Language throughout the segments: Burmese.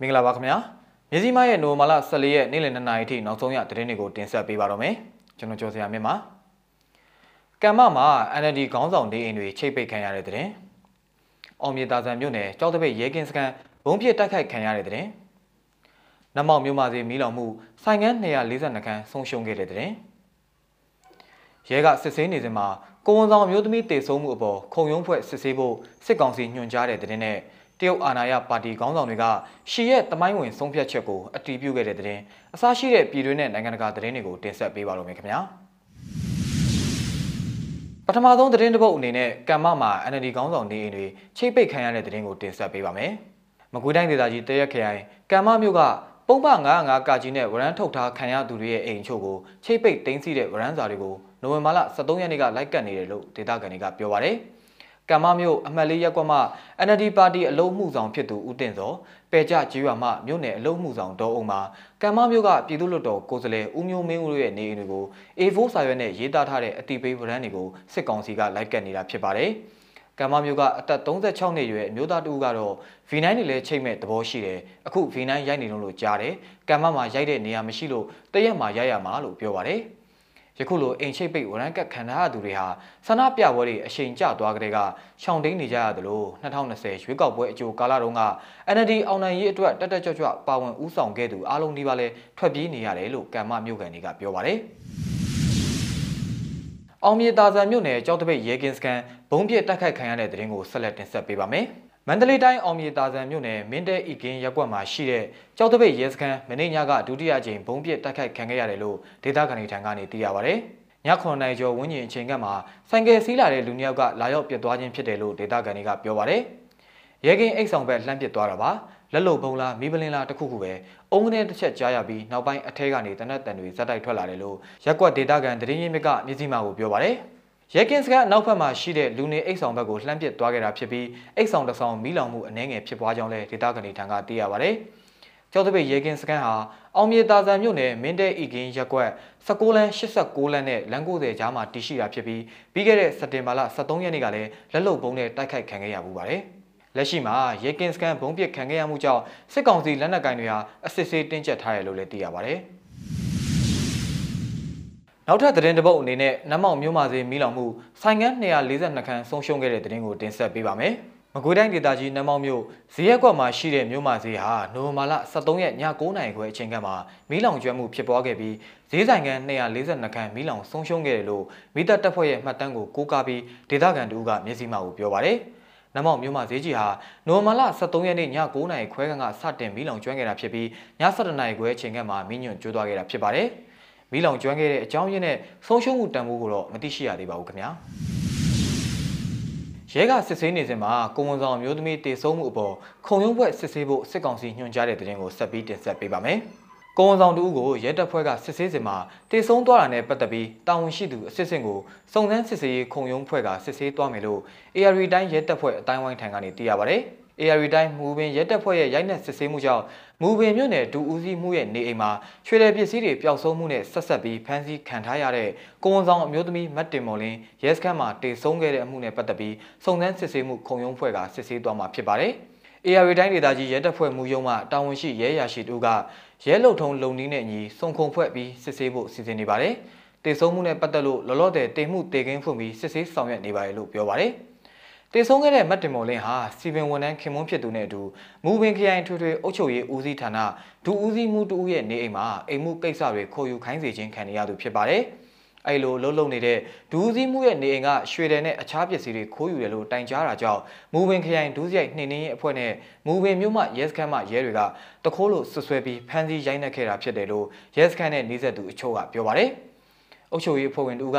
မင်္ဂလာပါခင်ဗျာမြစည်းမရဲ့နိုမာလာ14ရက်နေ့လယ်2နာရီထိနောက်ဆုံးရသတင်းတွေကိုတင်ဆက်ပေးပါတော့မယ်ကျွန်တော်ကျော်စရာမြင့်ပါကမ္မမှာ NLD ခေါင်းဆောင်နေအိမ်တွေချိတ်ပိတ်ခံရတဲ့သတင်းအောင်မြေတာဆန်မြို့နယ်ကြောက်တပိတ်ရဲကင်းစခန်းဘုံပြစ်တိုက်ခိုက်ခံရတဲ့သတင်းနမောက်မြို့မှာစီမီးလောင်မှုဆိုင်ကန်း242ခန်းဆုံးရှုံးခဲ့တဲ့သတင်းရဲကစစ်ဆေးနေစဉ်မှာကိုဝန်ဆောင်မျိုးသမီးတေဆုံးမှုအပေါ်ခုံရုံးဖွဲ့စစ်ဆေးဖို့စစ်ကောင်စီညွှန်ကြားတဲ့သတင်းနဲ့ တရုတ်အာဏာရပါတီခေါင်းဆောင်တွေကရှီရဲ့တမိုင်းဝင်ဆုံးဖြတ်ချက်ကိုအတည်ပြုခဲ့တဲ့သတင်းအစရှိတဲ့ပြည်တွင်းနဲ့နိုင်ငံတကာသတင်းတွေကိုတင်ဆက်ပေးပါတော့မယ်ခင်ဗျာပထမဆုံးသတင်းတစ်ပုဒ်အနေနဲ့ကမ္မမှာ NLD ခေါင်းဆောင်နေအိမ်တွေချိတ်ပိတ်ခံရတဲ့သတင်းကိုတင်ဆက်ပေးပါမယ်မကွေးတိုင်းဒေသကြီးတရက်ခရိုင်ကမ္မမြို့ကပုံပ905ကကြီးနဲ့ဝရမ်းထုတ်ထားခံရသူတွေရဲ့အိမ်ချို့ကိုချိတ်ပိတ်တင်းစီတဲ့ဝရမ်းစာတွေကိုနိုဝင်ဘာလ23ရက်နေ့ကလိုက်ကတ်နေတယ်လို့ဒေသခံတွေကပြောပါတယ်။ ကမ္မမြို့အမှတ်လေးရပ်ကွက်မှ NLD ပါတီအလုံးမှုဆောင်ဖြစ်သူဦးတင်စောပယ်ကြကြီးရွာမှမြို့နယ်အလုံးမှုဆောင်ဒေါ်အောင်မှာကမ္မမြို့ကပြည်သူ့လွှတ်တော်ကိုယ်စားလှယ်ဦးမျိုးမင်းဦးရဲ့နေအိမ်တွေကို A4 စာရွက်နဲ့ရေးသားထားတဲ့အတိပေးဗရန်တွေကိုစစ်ကောင်စီကလိုက်ကတ်နေတာဖြစ်ပါတယ်။ကမ္မမျိုးကအသက်36နှစ်အရွယ်အမျိုးသားတူကတော့ V9 တွေလည်းချိန်မဲ့သဘောရှိတယ်။အခု V9 ရိုက်နေလို့ကြားတယ်။ကမ္မမှာရိုက်တဲ့နေရာမရှိလို့တရက်မှာရိုက်ရမှာလို့ပြောပါတယ်။ ယခုလိုအိမ်ချိတ်ပိတ်ဝရမ်းကတ်ခံရသူတွေဟာဆန္ဒပြပွဲတွေအရှိန်ကျသွားကြတဲ့ကရှောင်တိန်နေကြရသလို2020ရွေးကောက်ပွဲအကြိုကာလတုန်းက NLD အောင်နိုင်ရေးအတွက်တက်တက်ကြွကြွပါဝင်ဦးဆောင်ခဲ့သူအားလုံးဒီပါလဲထွက်ပြေးနေရတယ်လို့ကမ္မမြို့ကန်တွေကပြောပါတယ်အောင်မြေတာဆန်မြို့နယ်ကြောက်တပိတ်ရဲကင်းစကန်ဘုံပြစ်တိုက်ခိုက်ခံရတဲ့တဲ့ရင်ကိုဆက်လက်တင်ဆက်ပေးပါမယ်။ မန္တလေးတိုင်းအောင်မြေတာဆန်မြို့နယ်မင်းတဲဤကင်းရပ်ကွက်မှာရှိတဲ့ကြောက်တပိတ်ရဲစခန်းမနေ့ညကဒုတိယကြိမ်ဘုံပစ်တိုက်ခိုက်ခံခဲ့ရတယ်လို့ဒေသခံတွေထံကနေသိရပါဗျ။ည9နိုင်ကျော်ဝန်းကျင်အချိန်ကမှဆိုင်ကယ်စီးလာတဲ့လူနှစ်ယောက်ကလာရောက်ပြစ်သွားခြင်းဖြစ်တယ်လို့ဒေသခံတွေကပြောပါဗျ။ရဲကင်းအိတ်ဆောင်ဘက်လှမ်းပစ်သွားတာပါ။လက်လုံဘုံလားမိပလင်းလားတခုခုပဲအုံကနေတစ်ချက်ကြားရပြီးနောက်ပိုင်းအထဲကနေတနက်တန်တွေဇက်တိုက်ထွက်လာတယ်လို့ရက်ကွက်ဒေသခံတရင်ရင်မြစ်ကမြစည်းမကိုပြောပါဗျ။ ရဲကင်းစကအနောက်ဘက်မှာရှိတဲ့လူနေအိတ်ဆောင်ဘက်ကိုလှမ်းပစ်သွားခဲ့တာဖြစ်ပြီးအိတ်ဆောင်တစ်ဆောင်မီးလောင်မှုအနှဲငယ်ဖြစ်ပွားကြောင်းလည်းဒေသခံတွေထံကသိရပါဗျ။ကျောက်တပိတ်ရဲကင်းစကန်ဟာအောင်မြေတာဆန်မြို့နယ်မင်းတဲဤကင်းရက်ကွက်16လမ်း89လမ်းနဲ့လမ်း90ကြားမှာတည်ရှိတာဖြစ်ပြီးပြီးခဲ့တဲ့စက်တင်ဘာလ23ရက်နေ့ကလည်းလက်လုံပုံးနဲ့တိုက်ခိုက်ခံခဲ့ရမှုပါတယ်။လက်ရှိမှာရဲကင်းစကန်ဘုံပစ်ခံခဲ့ရမှုကြောင့်စစ်ကောင်စီလက်နက်ကိုင်တွေဟာအစစ်ဆေးတင်းကျပ်ထားတယ်လို့လည်းသိရပါတယ်။ နောက်ထပ်သတင်းတစ်ပုဒ်အနေနဲ့နမောက်မြို့မှာစေမီးလောင်မှုဆိုင်ကန်း242ခန်းဆုံးရှုံးခဲ့တဲ့သတင်းကိုတင်ဆက်ပေးပါမယ်။မကွေးတိုင်းဒေသကြီးနမောက်မြို့ဇီးရက်ကွက်မှာရှိတဲ့မြို့မှာစေဟာနိုဝင်ဘာလ23ရက်ည9:00နာရီခွဲအချိန်ကမှမီးလောင်ကျွမ်းမှုဖြစ်ပွားခဲ့ပြီးဈေးဆိုင်ကန်း242ခန်းမီးလောင်ဆုံးရှုံးခဲ့တယ်လို့မိသက်တပ်ဖွဲ့ရဲ့မှတ်တမ်းကိုကိုးကားပြီးဒေသခံတို့ကမျက်စိမှောက်ကိုပြောပါတယ်။နမောက်မြို့မှာဈေးကြီးဟာနိုဝင်ဘာလ23ရက်နေ့ည9:00နာရီခွဲကစတင်မီးလောင်ကျွမ်းခဲ့တာဖြစ်ပြီးည7:00နာရီခွဲအချိန်ကမှမီးညွန့်ကျိုးသွားခဲ့တာဖြစ်ပါတယ်။ မီးလောင်ကျွမ်းခဲ့တဲ့အကြောင်းရင်းနဲ့ဆုံးရှုံးမှုတန်ဖိုးကိုတော့မသိရှိရသေးပါဘူးခင်ဗျာရဲကစစ်ဆေးနေစဉ်မှာကိုဝန်ဆောင်မျိုးသမီးတေဆုံးမှုအပေါ်ခုံရုံးဘွဲ့စစ်ဆေးဖို့စစ်ကောင်စီညွှန်ကြားတဲ့တဲ့ကိုဆက်ပြီးတင်ဆက်ပေးပါမယ်။ကိုဝန်ဆောင်တူကိုရဲတပ်ဖွဲ့ကစစ်ဆေးစဉ်မှာတေဆုံးသွားတာနဲ့ပတ်သက်ပြီးတာဝန်ရှိသူအစစ်စင်ကိုစုံစမ်းစစ်ဆေးရေးခုံရုံးဖွဲ့ကစစ်ဆေးသွားမယ်လို့ AR တိုင်းရဲတပ်ဖွဲ့အတိုင်းဝိုင်းထံကနေသိရပါဗျ။ AR တိုင်းမူပင်ရဲတပ်ဖွဲ့ရဲ့ရိုက်နှက်စစ်ဆေးမှုကြောင့်မူပင်မြို့နယ်ဒူဦးစီးမှုရဲ့နေအိမ်မှာရွှေတယ်ပစ္စည်းတွေပျောက်ဆုံးမှုနဲ့ဆက်ဆက်ပြီးဖမ်းဆီးခံထားရတဲ့ကိုဝန်ဆောင်အမျိုးသမီးမတ်တင်မော်လင်းရဲစခန်းမှာတေဆုံးခဲ့တဲ့အမှုနဲ့ပတ်သက်ပြီးစုံစမ်းစစ်ဆေးမှုခုံရုံးဖွဲ့ကစစ်ဆေးသွားမှာဖြစ်ပါတယ်။ AR တိုင်းဒေသကြီးရဲတပ်ဖွဲ့မူရုံးမှတာဝန်ရှိရဲရာရှိတို့ကရဲလုံထုံလုံနီးနဲ့ညီစုံခုံဖွဲ့ပြီးစစ်ဆေးဖို့စီစဉ်နေပါတယ်။တေဆုံးမှုနဲ့ပတ်သက်လို့လောလောဆယ်တေမှုတေကင်းဖွင့်ပြီးစစ်ဆေးဆောင်ရွက်နေပါတယ်လို့ပြောပါတယ်။ တည်ဆုံးခဲ့တဲ့မတ်တင်မော်လင်းဟာစီဗင်ဝန်ထမ်းခင်မွန်းဖြစ်သူနဲ့အတူမူပင်ခရိုင်ထွေထွေအုပ်ချုပ်ရေးဦးစီးဌာနဒူဦးစီးမှုတူရဲ့နေအိမ်မှာအိမ်မှုကိစ္စတွေခေါ်ယူခိုင်းစေခြင်းခံရသူဖြစ်ပါတယ်။အဲလိုလှုပ်လှုပ်နေတဲ့ဒူးစည်းမှုရဲ့နေအိမ်ကရွှေတယ်နဲ့အခြားပစ္စည်းတွေခိုးယူတယ်လို့တိုင်ကြားတာကြောင့်မူပင်ခရိုင်ဒူးစရိုက်နှင်းနှင်းရဲ့အဖွဲ့နဲ့မူပင်မြို့မှရဲစခန်းမှရဲတွေကတခိုးလို့ဆွဆွဲပြီးဖမ်းဆီးရိုက်နှက်ခဲ့တာဖြစ်တယ်လို့ရဲစခန်းနဲ့နှီးဆက်သူအချို့ကပြောပါတယ်။အုပ်ချုပ်ရေးအဖွဲ့ဝင်တို့က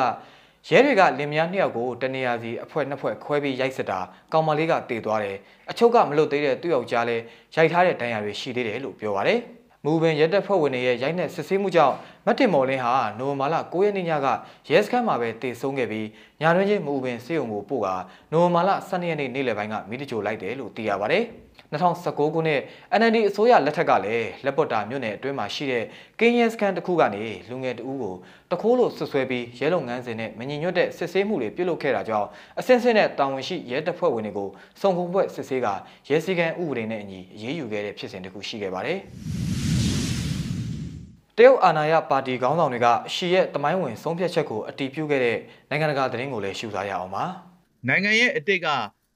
ရဲတွေကလင်မယားနှစ်ယောက်ကိုတနေရာစီအဖွဲနှစ်ဖွဲခွဲပြီးရိုက်စစ်တာကောင်မလေးကတေသွားတယ်အချုပ်ကမလွတ်သေးတဲ့သူ့ယောက်ျားလည်းရိုက်ထားတဲ့ဒဏ်ရာတွေရှိသေးတယ်လို့ပြောပါတယ်မူပင်ရဲတပ်ဖွဲ့ဝင်တွေရဲ့ရိုက်နှက်စစ်ဆေးမှုကြောင့် မတ်တင်မော်လင်းဟာနိုဝင်ဘာလ9ရက်နေ့ညကရဲစခန်းမှာပဲတည်ဆုံးခဲ့ပြီးညာတွင်ချင်းမူပင်စေုံကိုပို့ကနိုဝင်ဘာလ12ရက်နေ့နေ့လယ်ပိုင်းကမိတကြိုလိုက်တယ်လို့သိရပါတယ်။2019ခုနှစ် NLD အစိုးရလက်ထက်ကလည်းလက်ပေါ်တာမြို့နယ်အတွင်းမှာရှိတဲ့ကင်းရဲစခန်းတစ်ခုကနေလူငယ်တဦးကိုတခိုးလို့ဆွဆွဲပြီးရဲလုံငန်းစဉ်နဲ့မငြိညွတ်တဲ့စစ်ဆေးမှုတွေပြုလုပ်ခဲ့တာကြောင့်အစင်းစင်းနဲ့တာဝန်ရှိရဲတပ်ဖွဲ့ဝင်တွေကိုစုံခုံဘွဲ့စစ်ဆေးကရဲစည်းကမ်းဥပဒေနဲ့အညီအရေးယူခဲ့တဲ့ဖြစ်စဉ်တစ်ခုရှိခဲ့ပါတယ်။ တရုတ်အာဏာရပါတီခေါင်းဆောင်တွေကရှီရဲ့တမိုင်းဝင်ဆုံးဖြတ်ချက်ကိုအတည်ပြုခဲ့တဲ့နိုင်ငံတကာသတင်းကိုလည်းရှုစားရအောင်ပါနိုင်ငံရဲ့အတိတ်က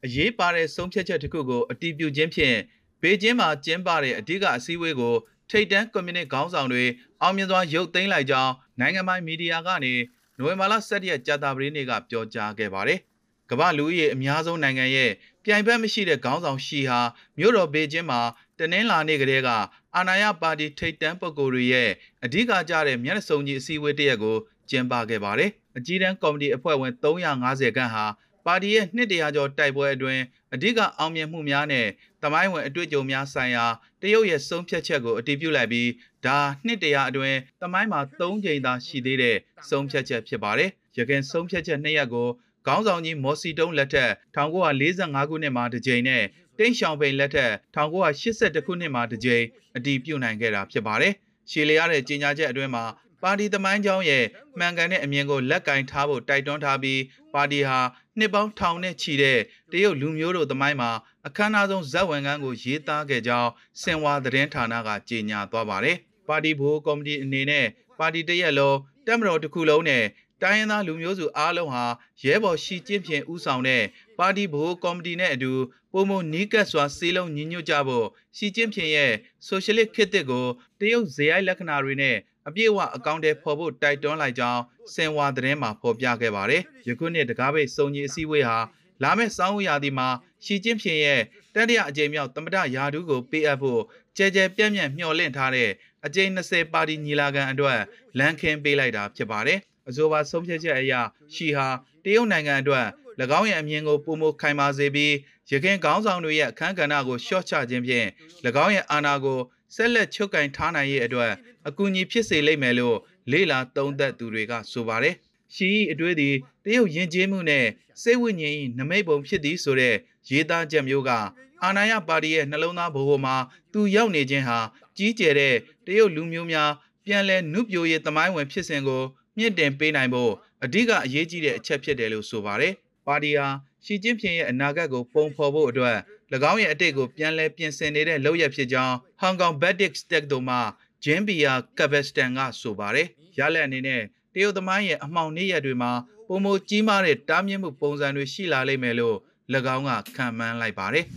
အရေးပါတဲ့ဆုံးဖြတ်ချက်တစ်ခုကိုအတည်ပြုခြင်းဖြင့်ဘေကျင်းမှာကျင်းပတဲ့အဓိကအစည်းအဝေးကိုထိပ်တန်းကွန်မြူနစ်ခေါင်းဆောင်တွေအောင်မြင်စွာရုပ်သိမ်းလိုက်ကြောင်းနိုင်ငံပိုင်မီဒီယာကနေနိုဝင်ဘာလ17ရက်ကြာသပတေးနေ့ကပြောကြားခဲ့ပါတယ်။ကမ္ဘာလူဦးရေအများဆုံးနိုင်ငံရဲ့ပြိုင်ဘက်မရှိတဲ့ခေါင်းဆောင်ရှီဟာမြို့တော်ဘေကျင်းမှာ တနင်္လာနေ့ကတည်းကအာဏာရပါတီထိပ်တန်းပုဂ္ဂိုလ်တွေရဲ့အဓိကကျတဲ့မျက်နှာစုံကြီးအစည်းအဝေးတစ်ရက်ကိုကျင်းပခဲ့ပါတယ်။အကြီးတန်းကော်မတီအဖွဲ့ဝင်350ခန့်ဟာပါတီရဲ့နှစ်တရာကျော်တိုက်ပွဲအတွင်းအဓိကအောင်မြင်မှုများနဲ့တမိုင်းဝင်အတွေ့အကြုံများဆိုင်ရာတရုတ်ရဲ့ဆုံးဖြတ်ချက်ကိုအတည်ပြုလိုက်ပြီးဒါနှစ်တရာအတွင်းတမိုင်းမှာ၃ကြိမ်သာရှိသေးတဲ့ဆုံးဖြတ်ချက်ဖြစ်ပါတယ်။ရခင်ဆုံးဖြတ်ချက်နှစ်ရက်ကိုခေါင်းဆောင်ကြီးမော်စီတုံးလက်ထက်1945ခုနှစ်မှာတစ်ကြိမ်နဲ့ တိန့်ရှောင်ပိန်လက်ထက်1982ခုနှစ်မှာတစ်ကြိမ်အတည်ပြုနိုင်ခဲ့တာဖြစ်ပါတယ်။ရှည်လျရတဲ့ကြေညာချက်အတွင်းမှာပါတီသမိုင်းကြောင်းရဲ့မှန်ကန်တဲ့အမြင်ကိုလက်ကင်ထားဖို့တိုက်တွန်းထားပြီးပါတီဟာနှစ်ပေါင်းထောင်နဲ့ချီတဲ့တရုတ်လူမျိုးတို့သမိုင်းမှာအခမ်းအနားဆုံးဇက်ဝင်ကန်းကိုရေးသားခဲ့ကြောင်းစင်ဝါသတင်းဌာနကကြေညာသွားပါတယ်။ပါတီဘိုးကော်မတီအနေနဲ့ပါတီတရက်လုံးတက်မတော်တစ်ခုလုံးနဲ့ တိုင်းရင်းသားလူမျိုးစုအားလုံးဟာရဲဘော်ရှီကျင့်ဖြင့်ဥဆောင်တဲ့ပါတီဘိုးကော်မတီနဲ့အတူပုံမနီးကပ်စွာစေးလုံးညီညွတ်ကြဖို့ရှီကျင့်ဖြင့်ရဲ့ဆိုရှယ်လစ်ခေတ်တစ်ကိုတရုတ်ဇေယိုက်လက္ခဏာတွေနဲ့အပြည့်အဝအကောင့်တွေဖော်ဖို့တိုက်တွန်းလိုက်ကြောင်းစင်ဝါသတင်းမှာဖော်ပြခဲ့ပါတယ်။ယခုနှစ်တကားပိတ်စုံကြီးအစည်းအဝေးဟာလာမယ့်စောင်းဦးရာသီမှာရှီကျင်းဖြင်ရဲ့တတိယအကြိမ်မြောက်သမ္မတရာထူးကိုပေးအပ်ဖို့ကြဲကြဲပြန့်ပြန့်မျှော်လင့်ထားတဲ့အကြိမ်20ပါတီညီလာခံအတွက်လမ်းခင်းပေးလိုက်တာဖြစ်ပါတယ်။ အဆိုပါဆုံးဖြတ်ချက်အရရှီဟာတရုတ်နိုင်ငံအတွက်၎င်းရဲ့အမြင်ကိုပုံမခိုင်မာစေပြီးရခိုင်ခေါင်းဆောင်တွေရဲ့အခမ်းကဏ္ဍကိုရှော့ချခြင်းဖြင့်၎င်းရဲ့အာဏာကိုဆက်လက်ချုပ်ကင်ထားနိုင်ရေးအတွက်အကူအညီဖြစ်စေလိမ့်မယ်လို့လေလာသုံးသက်သူတွေကဆိုပါတယ်။ရှီအတွေ့သည်တရုတ်ယဉ်ကျေးမှုနဲ့စိတ်ဝိညာဉ်၏နမိတ်ပုံဖြစ်သည်ဆိုတဲ့ရေးသားချက်မျိုးကအာဏာရပါတီရဲ့နှလုံးသားဘိုးဘိုမှာသူရောက်နေခြင်းဟာကြီးကျယ်တဲ့တရုတ်လူမျိုးများပြန်လည်နုပြိုရေးသမိုင်းဝင်ဖြစ်စဉ်ကို မြင့်တင်ပေးနိုင်ဖို့အဓိကအရေးကြီးတဲ့အချက်ဖြစ်တယ်လို့ဆိုပါတယ်။ပါတီဟာရှီကျင်းဖျင်ရဲ့အနာဂတ်ကိုပုံဖော်ဖို့အတွက်၎င်းရဲ့အတိတ်ကိုပြန်လည်ပြင်ဆင်နေတဲ့လုပ်ရဖြစ်ကြောင်း Hong Kong Baptist တက္ကသိုလ်မှဂျင်းဘီယာကဗက်စတန်ကဆိုပါတယ်။ရလက်အနေနဲ့တရုတ်သမိုင်းရဲ့အမှောင်နေ့ရက်တွေမှာပုံမကြီးမားတဲ့တားမြစ်မှုပုံစံတွေရှိလာလိမ့်မယ်လို့၎င်းကခံမှန်းလိုက်ပါတယ်။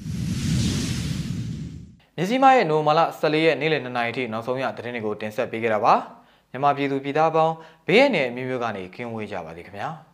နေစီမရဲ့နိုမာလာ14ရက်နေ့လယ်2နာရီထိနောက်ဆုံးရသတင်းတွေကိုတင်ဆက်ပေးခဲ့တာပါ မြန်မာပြည်သူပြည်သားပေါင်းဘေးရန်နဲ့အမျိုးမျိုးကနေကင်းဝေးကြပါစေခင်ဗျာ။